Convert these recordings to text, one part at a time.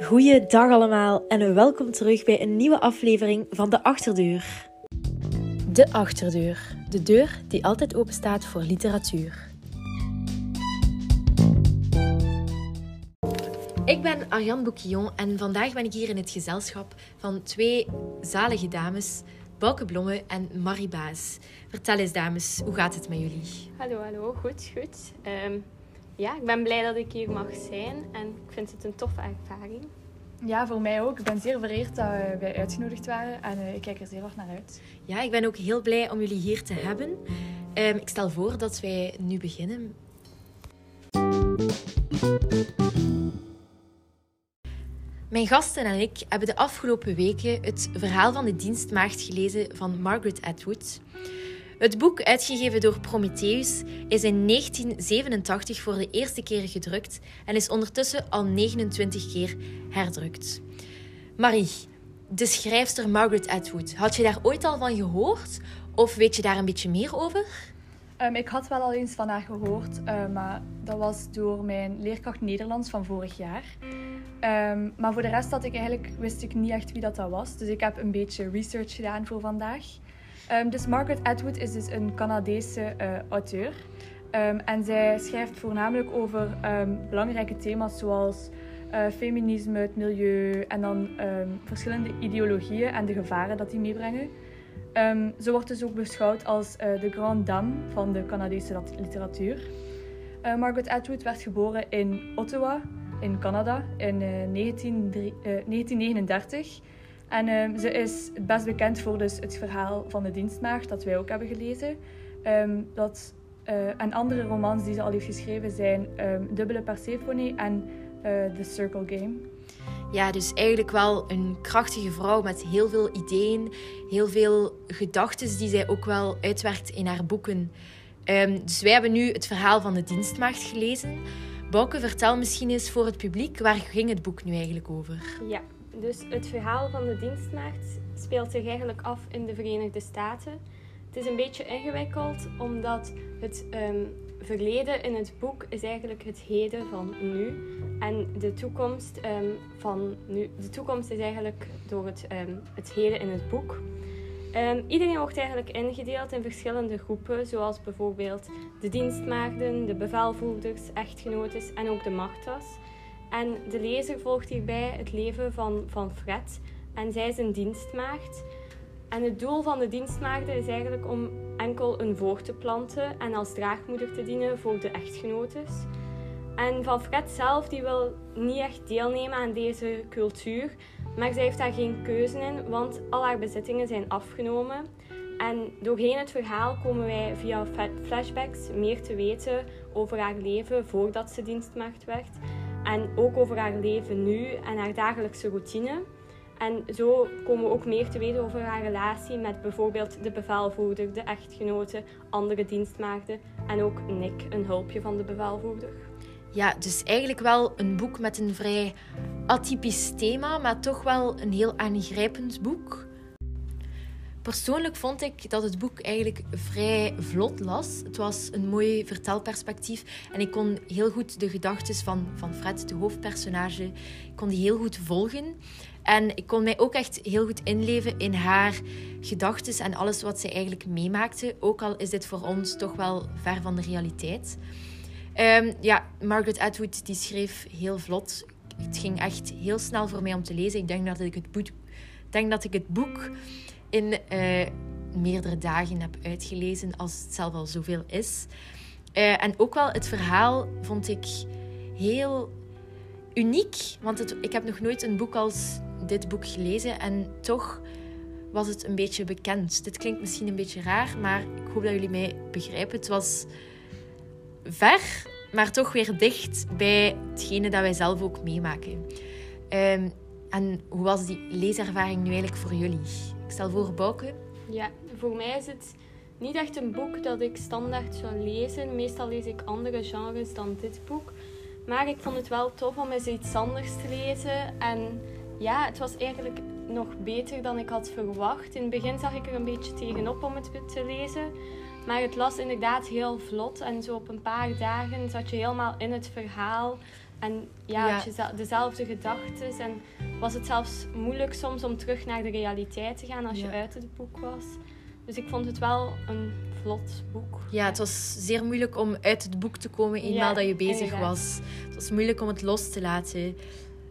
Goeiedag allemaal en welkom terug bij een nieuwe aflevering van De Achterdeur. De Achterdeur, de deur die altijd open staat voor literatuur. Ik ben Arjan Bouquillon en vandaag ben ik hier in het gezelschap van twee zalige dames, Bouke Blomme en Marie Baas. Vertel eens dames, hoe gaat het met jullie? Hallo, hallo. Goed, goed. Ehm, ja, ik ben blij dat ik hier mag zijn en ik vind het een toffe ervaring. Ja, voor mij ook. Ik ben zeer vereerd dat wij uitgenodigd waren en eh, ik kijk er zeer hard naar uit. Ja, ik ben ook heel blij om jullie hier te hebben. Ehm, ik stel voor dat wij nu beginnen. Mijn gasten en ik hebben de afgelopen weken het verhaal van de dienstmaagd gelezen van Margaret Atwood. Het boek, uitgegeven door Prometheus, is in 1987 voor de eerste keer gedrukt en is ondertussen al 29 keer herdrukt. Marie, de schrijfster Margaret Atwood, had je daar ooit al van gehoord? Of weet je daar een beetje meer over? Um, ik had wel al eens van haar gehoord, uh, maar dat was door mijn leerkracht Nederlands van vorig jaar. Um, maar voor de rest had ik eigenlijk, wist ik niet echt wie dat, dat was. Dus ik heb een beetje research gedaan voor vandaag. Um, dus Margaret Atwood is dus een Canadese uh, auteur. Um, en zij schrijft voornamelijk over belangrijke thema's zoals uh, feminisme, het milieu en dan verschillende ideologieën en de gevaren dat die meebrengen. ze wordt dus ook beschouwd als uh, de grande dame van de Canadese literatuur. Margaret Atwood werd geboren in Ottawa, in Canada in 19, uh, 1939. En uh, ze is best bekend voor dus het verhaal van de dienstmaagd, dat wij ook hebben gelezen. Um, dat, uh, en andere romans die ze al heeft geschreven zijn um, Dubbele Persephone en uh, The Circle Game. Ja, dus eigenlijk wel een krachtige vrouw met heel veel ideeën, heel veel gedachten die zij ook wel uitwerkt in haar boeken. Um, dus wij hebben nu het verhaal van de dienstmaagd gelezen. Bouke, vertel misschien eens voor het publiek, waar ging het boek nu eigenlijk over? Ja, dus het verhaal van de dienstmaagd speelt zich eigenlijk af in de Verenigde Staten. Het is een beetje ingewikkeld, omdat het um, verleden in het boek is eigenlijk het heden van nu. En de toekomst um, van nu, de toekomst is eigenlijk door het, um, het heden in het boek. Iedereen wordt eigenlijk ingedeeld in verschillende groepen, zoals bijvoorbeeld de dienstmaagden, de bevelvoerders, echtgenotes en ook de machtas. En de lezer volgt hierbij het leven van, van Fred en zij is een dienstmaagd. En het doel van de dienstmaagden is eigenlijk om enkel een voor te planten en als draagmoeder te dienen voor de echtgenotes. En van Fred zelf, die wil niet echt deelnemen aan deze cultuur, maar zij heeft daar geen keuze in, want al haar bezittingen zijn afgenomen. En doorheen het verhaal komen wij via flashbacks meer te weten over haar leven voordat ze dienstmaagd werd. En ook over haar leven nu en haar dagelijkse routine. En zo komen we ook meer te weten over haar relatie met bijvoorbeeld de bevelvoerder, de echtgenote, andere dienstmaagden en ook Nick, een hulpje van de bevelvoerder. Ja, dus eigenlijk wel een boek met een vrij atypisch thema, maar toch wel een heel aangrijpend boek. Persoonlijk vond ik dat het boek eigenlijk vrij vlot las. Het was een mooi vertelperspectief en ik kon heel goed de gedachten van, van Fred, de hoofdpersonage, kon die heel goed volgen. En ik kon mij ook echt heel goed inleven in haar gedachten en alles wat zij eigenlijk meemaakte. Ook al is dit voor ons toch wel ver van de realiteit. Um, ja, Margaret Atwood die schreef heel vlot. Het ging echt heel snel voor mij om te lezen. Ik denk dat ik het denk dat ik het boek in uh, meerdere dagen heb uitgelezen, als het zelf al zoveel is. Uh, en ook wel het verhaal vond ik heel uniek. Want het, ik heb nog nooit een boek als dit boek gelezen. En toch was het een beetje bekend. Dit klinkt misschien een beetje raar, maar ik hoop dat jullie mij begrijpen. Het was ver, maar toch weer dicht bij hetgene dat wij zelf ook meemaken. Um, en hoe was die leeservaring nu eigenlijk voor jullie? Stel voor Bouke. Ja, voor mij is het niet echt een boek dat ik standaard zou lezen. Meestal lees ik andere genres dan dit boek. Maar ik vond het wel tof om eens iets anders te lezen. En ja, het was eigenlijk nog beter dan ik had verwacht. In het begin zag ik er een beetje tegenop om het te lezen. Maar het las inderdaad heel vlot. En zo op een paar dagen zat je helemaal in het verhaal. En ja, Ja. had je zel- dezelfde gedachten. En was het zelfs moeilijk soms om terug naar de realiteit te gaan als je uit het boek was. Dus ik vond het wel een vlot boek. Ja, het was zeer moeilijk om uit het boek te komen eenmaal Ja, dat je bezig inderdaad. was. Het was moeilijk om het los te laten.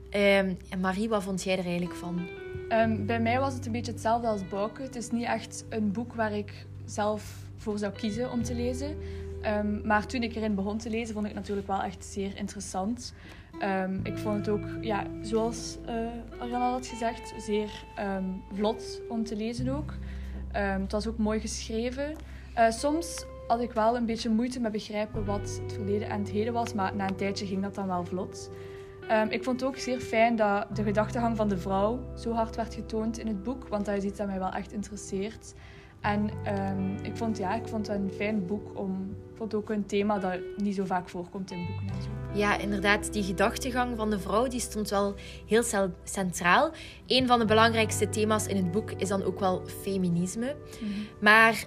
Ehm, en Marie, wat vond jij er eigenlijk van? Ehm, bij mij was het een beetje hetzelfde als Bouke. Het is niet echt een boek waar ik zelf voor zou kiezen om te lezen. Ehm, maar toen ik erin begon te lezen, vond ik het natuurlijk wel echt zeer interessant. Ehm, ik vond het ook, ja, zoals al had gezegd, zeer ehm, vlot om te lezen ook. Het was ook mooi geschreven. Eh, soms had ik wel een beetje moeite met begrijpen wat het verleden en het heden was, maar na een tijdje ging dat dan wel vlot. Ik vond het ook zeer fijn dat de gedachtegang van de vrouw zo hard werd getoond in het boek, want dat is iets dat mij wel echt interesseert. En ehm, ik, vond, ja, ik vond het een fijn boek om. Ik vond ook een thema dat niet zo vaak voorkomt in boeken en zo. Ja, inderdaad, die gedachtegang van de vrouw die stond wel heel centraal. Een van de belangrijkste thema's in het boek is dan ook wel feminisme. Maar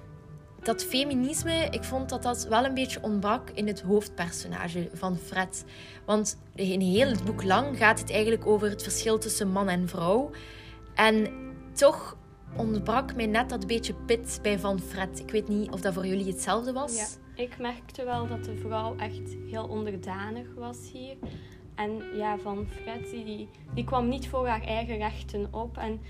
dat feminisme, ik vond dat dat wel een beetje ontbrak in het hoofdpersonage van Fred. Want in heel het boek lang gaat het eigenlijk over het verschil tussen man en vrouw. En toch ontbrak mij net dat beetje pit bij Van Fred. Ik weet niet of dat voor jullie hetzelfde was. Ja, ik merkte wel dat de vrouw echt heel onderdanig was hier. En ja, van Fred, die, die kwam niet voor haar eigen rechten op. En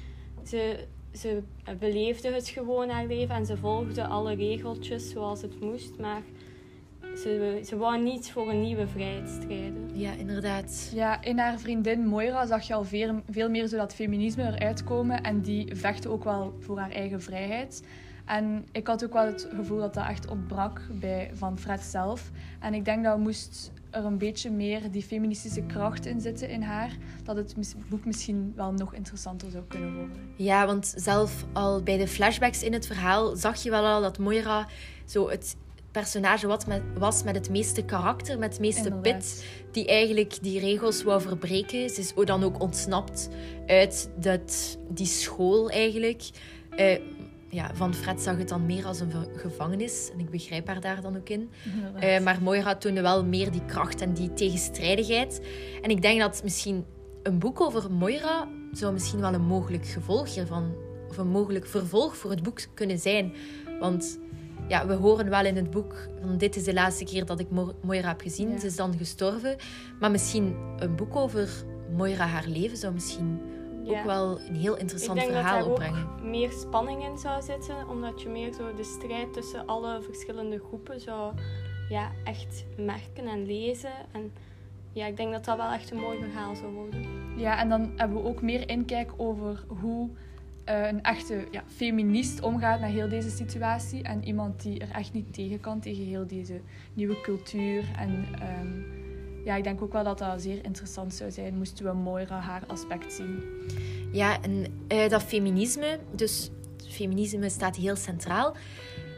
ze, ze beleefde het gewoon haar leven en ze volgde alle regeltjes zoals het moest. Maar ze, ze wou niet voor een nieuwe vrijheid strijden. Ja, inderdaad. Ja, in haar vriendin Moira zag je al veel, veel meer zo dat feminisme eruit komen. En die vechtte ook wel voor haar eigen vrijheid. En ik had ook wel het gevoel dat dat echt ontbrak bij Van Fred zelf. En ik denk dat moest er een beetje meer die feministische kracht in zitten in haar. Dat het boek misschien wel nog interessanter zou kunnen worden. Ja, want zelf al bij de flashbacks in het verhaal zag je wel al dat Moira zo het personage wat met, was met het meeste karakter, met het meeste Inderdaad. pit, die eigenlijk die regels wou verbreken. Ze is dan ook ontsnapt uit dat, die school eigenlijk. Eh, ja, van Fred zag het dan meer als een gevangenis en ik begrijp haar daar dan ook in. Eh, maar Moira toonde wel meer die kracht en die tegenstrijdigheid. En ik denk dat misschien een boek over Moira zou misschien wel een mogelijk gevolg hiervan, of een mogelijk vervolg voor het boek kunnen zijn. Want ja, we horen wel in het boek van dit is de laatste keer dat ik Mo- Moira heb gezien. Ja. Ze is dan gestorven. Maar misschien een boek over Moira haar leven zou misschien Ja. ook wel een heel Ik interessant denk dat verhaal daar opbrengen. ook meer spanning in zou zitten, omdat je meer zo de strijd tussen alle verschillende groepen zou ja, echt merken en lezen. En ja, ik denk dat dat wel echt een mooi verhaal zou worden. Ja, en dan hebben we ook meer inkijk over hoe eh, een echte ja, feminist omgaat met heel deze situatie. En iemand die er echt niet tegen kan, tegen heel deze nieuwe cultuur. En ehm, ja, ik denk ook wel dat dat zeer interessant zou zijn, moesten we Moira haar aspect zien. Ja, en eh, dat feminisme, dus feminisme staat heel centraal.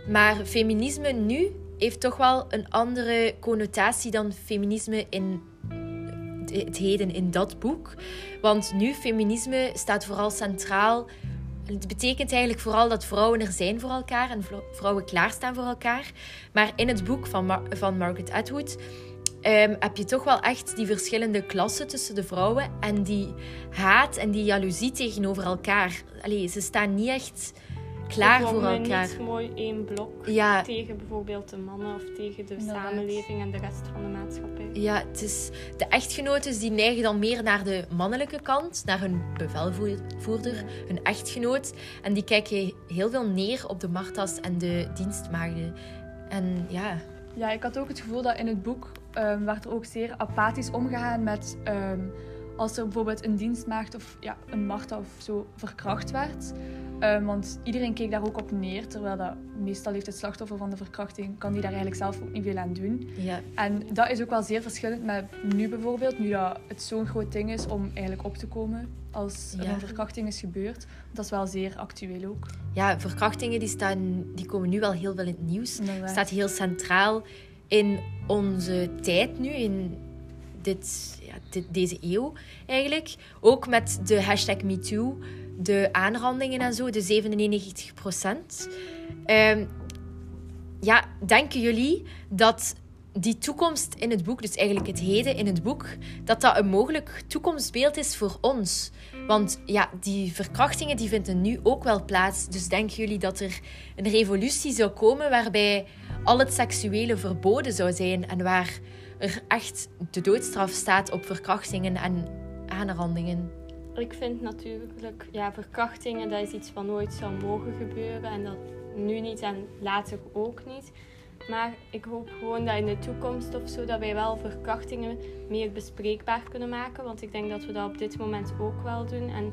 Maar feminisme nu heeft toch wel een andere connotatie dan feminisme in het heden in dat boek. Want nu feminisme staat vooral centraal. Het betekent eigenlijk vooral dat vrouwen er zijn voor elkaar en vro- vrouwen klaarstaan voor elkaar. Maar in het boek van, van Margaret Atwood ehm, heb je toch wel echt die verschillende klassen tussen de vrouwen en die haat en die jaloezie tegenover elkaar. Allee, ze staan niet echt klaar voor elkaar. niet mooi één blok Ja, tegen bijvoorbeeld de mannen of tegen de Inderdaad. samenleving en de rest van de maatschappij. ja, het is, de echtgenoten die neigen dan meer naar de mannelijke kant, naar hun bevelvoerder, hun echtgenoot. En die kijken heel veel neer op de Marta's en de dienstmaagden. En ja, Ja, ik had ook het gevoel dat in het boek ehm, werd er ook zeer apathisch omgegaan met ehm, als er bijvoorbeeld een dienstmaagd of ja, een Marta of zo verkracht werd. Ehm, want iedereen keek daar ook op neer, terwijl dat meestal heeft het slachtoffer van de verkrachting, kan die daar eigenlijk zelf ook niet veel aan doen. ja, En dat is ook wel zeer verschillend met nu bijvoorbeeld, nu dat het zo'n groot ding is om eigenlijk op te komen als er een verkrachting is gebeurd. Dat is wel zeer actueel ook. ja, verkrachtingen die, staan, die komen nu wel heel veel in het nieuws. Inderdaad. staat heel centraal in onze tijd nu, in dit, ja, dit, deze eeuw eigenlijk. Ook met de hashtag MeToo, de aanrandingen en zo, de 97 procent. Ehm, ja, denken jullie dat die toekomst in het boek, dus eigenlijk het heden in het boek, dat dat een mogelijk toekomstbeeld is voor ons? Want ja, die verkrachtingen die vinden nu ook wel plaats. Dus denken jullie dat er een revolutie zou komen waarbij al het seksuele verboden zou zijn en waar er echt de doodstraf staat op verkrachtingen en aanrandingen? Ik vind natuurlijk, ja, verkrachtingen, dat is iets wat nooit zou mogen gebeuren. En dat nu niet en later ook niet. Maar ik hoop gewoon dat in de toekomst of zo, dat wij wel verkrachtingen meer bespreekbaar kunnen maken. Want ik denk dat we dat op dit moment ook wel doen. En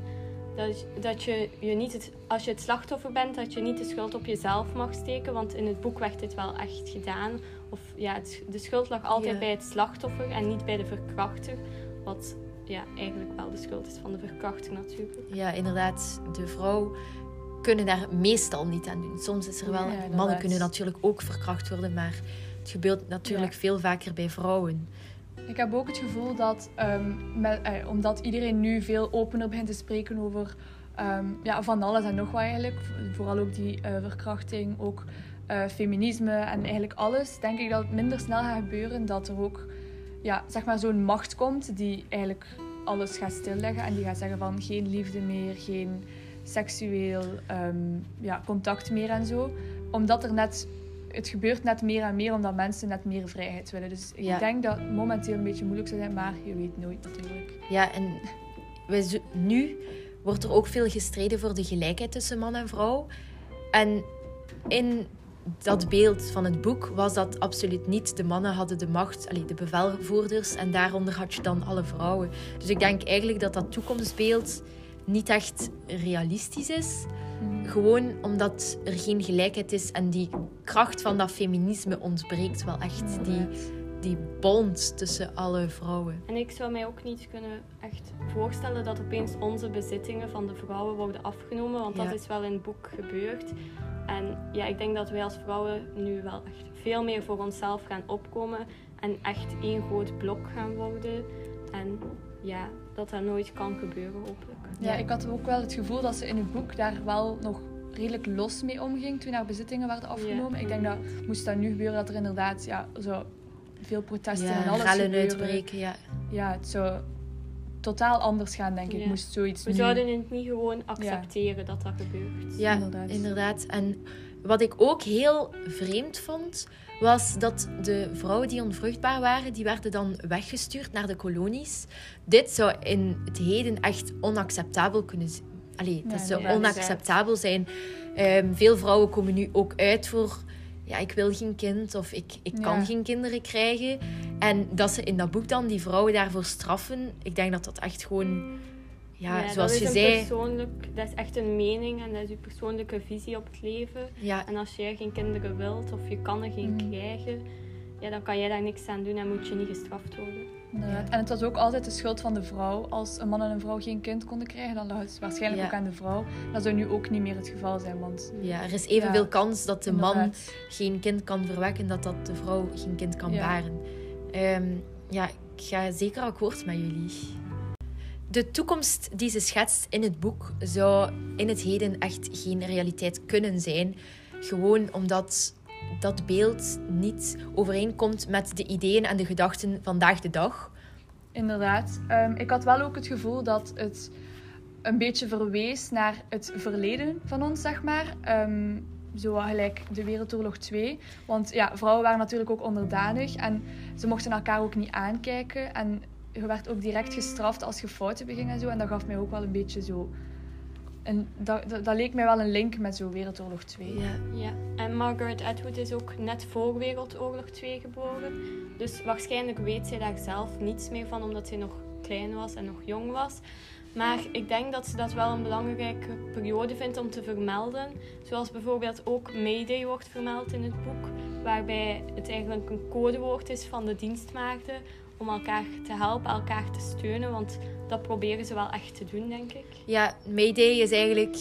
dat, dat je, je niet het, als je het slachtoffer bent, dat je niet de schuld op jezelf mag steken. Want in het boek werd dit wel echt gedaan. Of ja, het, de schuld lag altijd bij het slachtoffer en niet bij de verkrachter. Wat ja, eigenlijk wel de schuld is van de verkrachter natuurlijk. Ja, inderdaad. De vrouw kunnen daar meestal niet aan doen. Soms is er wel... mannen kunnen natuurlijk ook verkracht worden, maar het gebeurt natuurlijk veel vaker bij vrouwen. Ik heb ook het gevoel dat, met, eh, omdat iedereen nu veel opener begint te spreken over ehm, ja, van alles en nog wat eigenlijk, vooral ook die uh, verkrachting, ook uh, feminisme en eigenlijk alles, denk ik dat het minder snel gaat gebeuren dat er ook ja, zeg maar zo'n macht komt die eigenlijk alles gaat stilleggen en die gaat zeggen van geen liefde meer, geen seksueel um, ja, contact meer en zo. Omdat er net, het gebeurt net meer en meer omdat mensen net meer vrijheid willen. Dus ik denk dat het momenteel een beetje moeilijk zou zijn, maar je weet nooit natuurlijk. Ja, en wij, nu wordt er ook veel gestreden voor de gelijkheid tussen man en vrouw. En in dat beeld van het boek was dat absoluut niet. De mannen hadden de macht, allee, de bevelvoerders, en daaronder had je dan alle vrouwen. Dus ik denk eigenlijk dat dat toekomstbeeld niet echt realistisch is. Gewoon omdat er geen gelijkheid is en die kracht van dat feminisme ontbreekt wel echt. Die, die bond tussen alle vrouwen. En ik zou mij ook niet kunnen echt voorstellen dat opeens onze bezittingen van de vrouwen worden afgenomen, want dat is wel in het boek gebeurd. En ja, ik denk dat wij als vrouwen nu wel echt veel meer voor onszelf gaan opkomen en echt één groot blok gaan worden. En ja, dat dat nooit kan gebeuren, hopelijk. Ja, ik had ook wel het gevoel dat ze in het boek daar wel nog redelijk los mee omging toen haar bezittingen werden afgenomen. Ik denk dat moest dat nu gebeuren dat er inderdaad ja, zo veel protesten en alles gebeuren. uitbreken, ja. Ja, het zou totaal anders gaan, denk ik. Moest zoiets We zouden het niet gewoon accepteren dat dat gebeurt. Ja, inderdaad. inderdaad. En wat ik ook heel vreemd vond, was dat de vrouwen die onvruchtbaar waren, die werden dan weggestuurd naar de kolonies. Dit zou in het heden echt onacceptabel kunnen zijn. Allee, dat zou onacceptabel zijn. Um, veel vrouwen komen nu ook uit voor... Ja, ik wil geen kind of ik, ik kan geen kinderen krijgen. En dat ze in dat boek dan die vrouwen daarvoor straffen. Ik denk dat dat echt gewoon ja, zoals je zei. Persoonlijk, dat is echt een mening en dat is je persoonlijke visie op het leven. Ja. En als jij geen kinderen wilt of je kan er geen mm. krijgen, ja, dan kan jij daar niks aan doen en moet je niet gestraft worden. Ja. En het was ook altijd de schuld van de vrouw. Als een man en een vrouw geen kind konden krijgen, dan lag het waarschijnlijk ook aan de vrouw. Dat zou nu ook niet meer het geval zijn. Want, ja, er is evenveel kans dat de man geen kind kan verwekken, dat, dat de vrouw geen kind kan baren. Um, ja, ik ga zeker akkoord met jullie. De toekomst die ze schetst in het boek zou in het heden echt geen realiteit kunnen zijn. Gewoon omdat dat beeld niet overeenkomt met de ideeën en de gedachten vandaag de dag. Inderdaad. Um, ik had wel ook het gevoel dat het een beetje verwees naar het verleden van ons, zeg maar. Um, zo gelijk de Wereldoorlog 2. Want ja, vrouwen waren natuurlijk ook onderdanig en ze mochten elkaar ook niet aankijken. En je werd ook direct gestraft als je fouten beging en zo. En dat gaf mij ook wel een beetje zo... En dat, dat, leek mij wel een link met zo Wereldoorlog 2. Ja. ja, en Margaret Atwood is ook net voor Wereldoorlog 2 geboren. Dus waarschijnlijk weet zij daar zelf niets meer van, omdat zij nog klein was en nog jong was. Maar ik denk dat ze dat wel een belangrijke periode vindt om te vermelden. Zoals bijvoorbeeld ook Mayday wordt vermeld in het boek. Waarbij het eigenlijk een codewoord is van de dienstmaagden om elkaar te helpen, elkaar te steunen. Want dat proberen ze wel echt te doen, denk ik. Ja, Mayday is eigenlijk...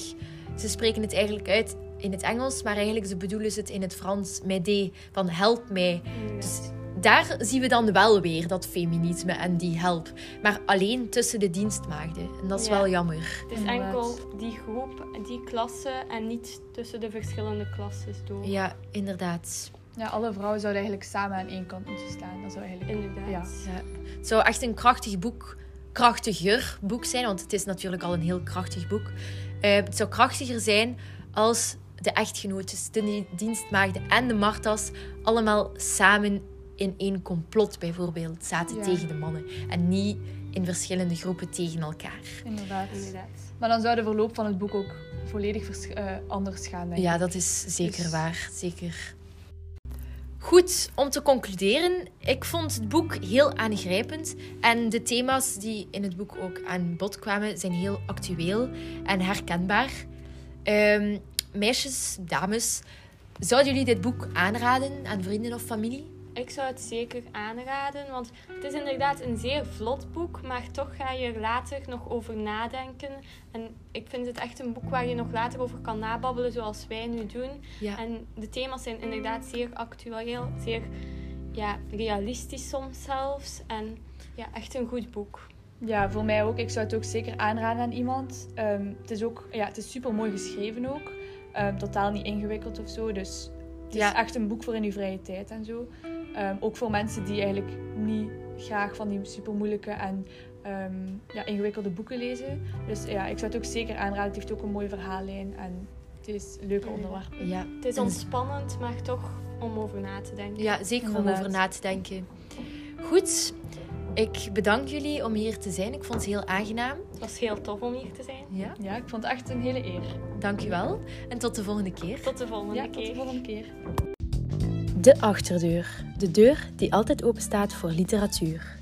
Ze spreken het eigenlijk uit in het Engels, maar eigenlijk ze bedoelen ze het in het Frans. Mayday, van help mij. Dus daar zien we dan wel weer dat feminisme en die help. Maar alleen tussen de dienstmaagden. En dat is Ja. wel jammer. Het is enkel die groep, die klasse en niet tussen de verschillende klasses door. Ja, inderdaad. Ja, alle vrouwen zouden eigenlijk samen aan één kant moeten staan. Dat zou eigenlijk... Inderdaad. Ja. Ja. Het zou echt een krachtig boek, krachtiger boek zijn, want het is natuurlijk al een heel krachtig boek. Eh, het zou krachtiger zijn als de echtgenotes, de dienstmaagden en de Martas allemaal samen in één complot bijvoorbeeld zaten Ja. tegen de mannen. En niet in verschillende groepen tegen elkaar. Inderdaad. Inderdaad. Maar dan zou de verloop van het boek ook volledig eh, anders gaan, denk ik. Ja, dat is zeker Dus- waar. Zeker. Goed, om te concluderen. Ik vond het boek heel aangrijpend. En de thema's die in het boek ook aan bod kwamen, zijn heel actueel en herkenbaar. Ehm, meisjes, dames, zouden jullie dit boek aanraden aan vrienden of familie? Ik zou het zeker aanraden, want het is inderdaad een zeer vlot boek, maar toch ga je er later nog over nadenken. En ik vind het echt een boek waar je nog later over kan nababbelen, zoals wij nu doen. Ja. En de thema's zijn inderdaad zeer actueel, zeer ja, realistisch soms zelfs. En ja, echt een goed boek. Ja, voor mij ook. Ik zou het ook zeker aanraden aan iemand. Ehm, het is ook, ja, het is super mooi geschreven ook. Ehm, totaal niet ingewikkeld of zo. Dus het is echt een boek voor in uw vrije tijd en zo. Ehm, ook voor mensen die eigenlijk niet graag van die super moeilijke en ehm, ja, ingewikkelde boeken lezen. Dus ja, ik zou het ook zeker aanraden. Het heeft ook een mooie verhaallijn en het is een leuke onderwerp. Ja, Het is En- ontspannend, maar toch om over na te denken. ja zeker om over na te denken. Goed, ik bedank jullie om hier te zijn. Ik vond het heel aangenaam. Het was heel tof om hier te zijn. Ja, Ja, ik vond het echt een hele eer. dankjewel. En tot de volgende keer. Tot de volgende Ja, keer. tot de volgende keer. De achterdeur. De deur die altijd open staat voor literatuur.